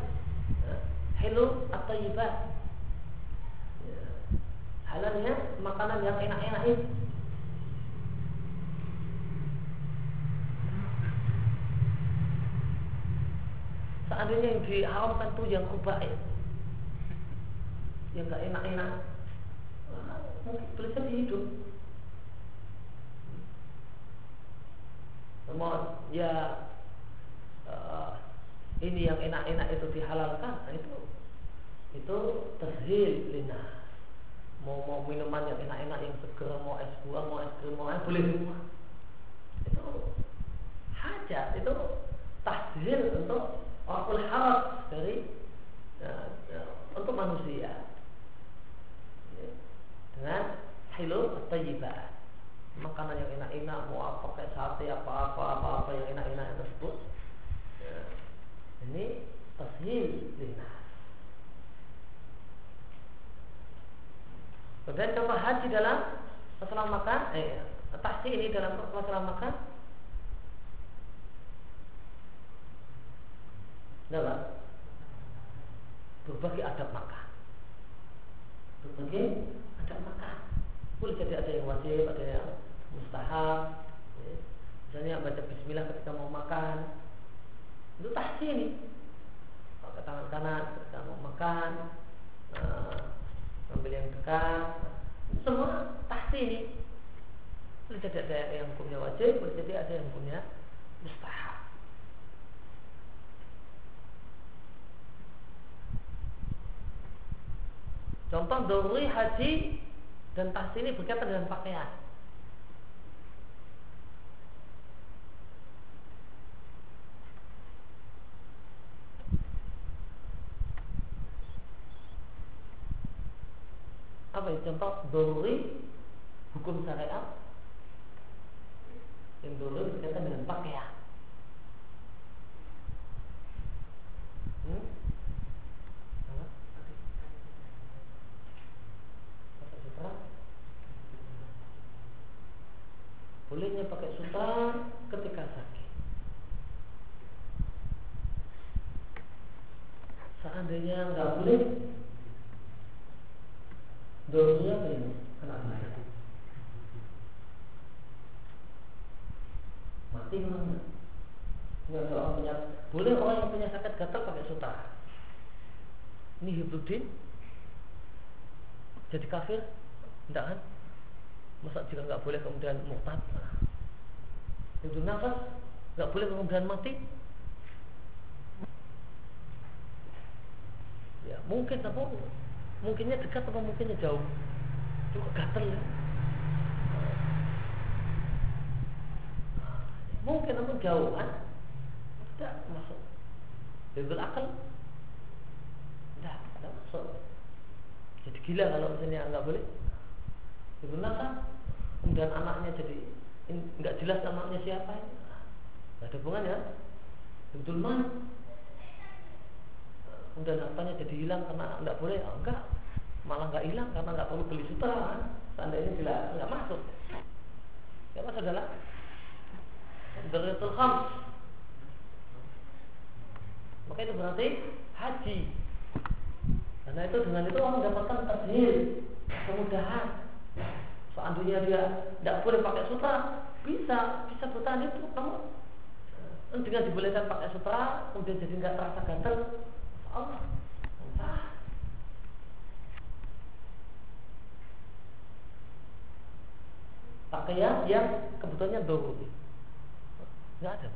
Speaker 2: Hello atau ibad halalnya makanan yang enak-enak itu. Seandainya yang diharamkan itu yang kubaik Yang gak enak-enak. Mungkin boleh jadi hidup. Namun ya Ini yang enak-enak itu dihalalkan nah, Itu. Itu terhil lina mau mau minuman yang enak-enak yang seger mau es buah mau es krim mau es boleh semua. Itu hajat itu tahzir untuk wakul harap dari ya, ya, untuk manusia. Dengan hilu tayyibah makanan yang enak-enak mau apa kayak sate apa apa apa apa yang enak-enak tersebut ini tashil lina Kemudian contoh haji dalam masalah makan, eh, tahsi ini dalam masalah makan. Adalah berbagai adab makan. Berbagai adab makan. Boleh jadi ada yang wajib, ada yang mustahab. Ya. Misalnya baca Bismillah ketika mau makan. Itu tahsi ini. Pakai tangan kanan ketika mau makan. Nah, ambil yang dekat semua pasti ini boleh jadi ada yang punya wajib boleh jadi ada yang punya mustahab contoh doruri haji dan tahsi ini berkaitan dengan pakaian apa ya contoh doruri hukum syariat. Yang doruri berkaitan dengan pakaian hmm? Bolehnya pakai sutra ketika sakit Seandainya nggak boleh Dosanya apa ini? Kena mati. Mati mana? Nggak orang punya boleh orang yang punya sakit gatal pakai sutra. Ini hibudin jadi kafir? Tidak kan? Masa jika nggak boleh kemudian murtad? Itu nafas nggak boleh kemudian mati? Ya mungkin tapi mungkinnya dekat atau mungkinnya jauh cuma gatel ya mungkin namun jauh kan tidak masuk Bebel akal tidak tidak masuk jadi gila kalau misalnya nggak boleh. Bebel nasa kemudian anaknya jadi nggak jelas anaknya siapa ya nggak ada hubungannya betul mana kemudian hartanya jadi hilang karena nggak boleh. Oh, enggak. Malah nggak hilang karena nggak perlu beli sutra kan seandainya bila nggak masuk. Ya mas adalah Daratul Khams. Maka itu berarti haji Nah itu dengan itu orang mendapatkan tadhir, kemudahan. Seandainya dia tidak boleh pakai sutra, bisa, bisa bertahan itu. Kamu eh, dengan dibolehkan pakai sutra, kemudian jadi nggak terasa ganteng. Allah, entah. Pakaian yang kebutuhannya doruri, nggak ada.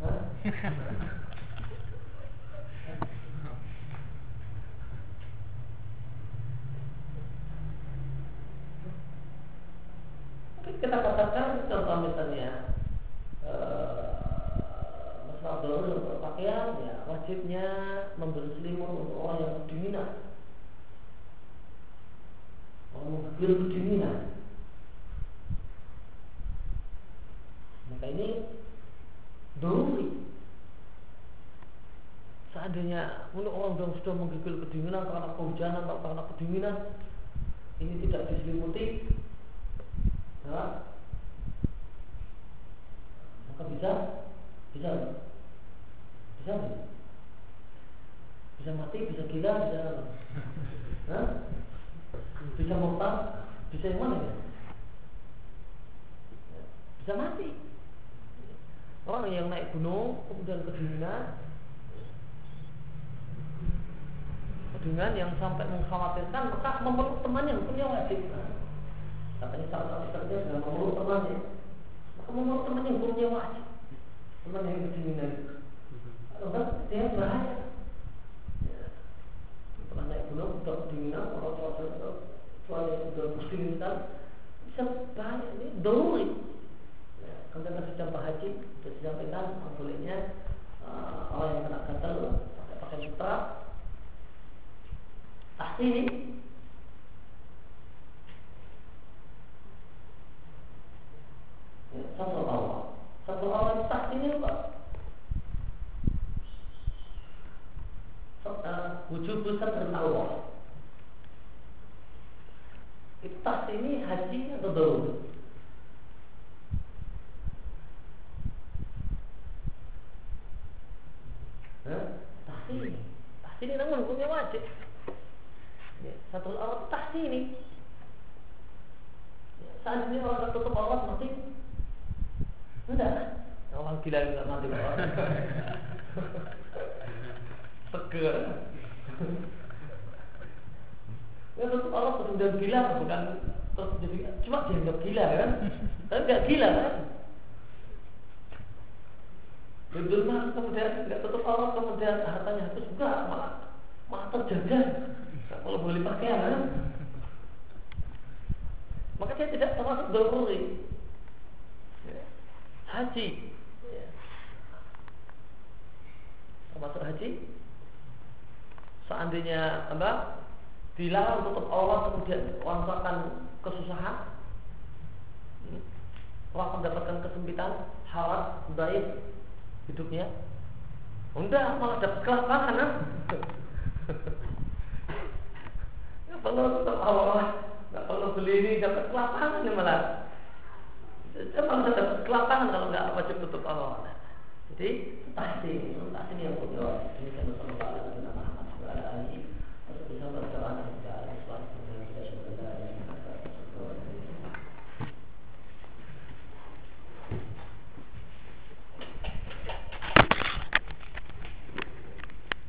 Speaker 2: Hah? Kita katakan contoh misalnya uh, masalah dulu untuk pakaian ya wajibnya memberi selimut untuk orang yang kedinginan orang yang kedinginan maka ini duri. Seandainya untuk orang yang sudah menggigil kedinginan karena kehujanan atau karena kedinginan ini tidak diselimuti ya, maka bisa? Bisa bisa bisa mati bisa gila bisa Hah? bisa murtad bisa yang mana ya? Bisa mati. Orang yang naik gunung kemudian kedinginan. Kedinginan yang sampai mengkhawatirkan maka memeluk temannya hukumnya wajib katanya salah satu kerja sudah memeluk temannya maka memeluk temannya? Hukumnya wajib. Teman yang kedinginan dia bahaya pernah naik gunung sudah kedinginan kalau cuaca cuaca sudah bisa ini. Doruri kemudian haji untuk disampaikan bolehnya uh, orang yang kena pakai pakai sutra. Ini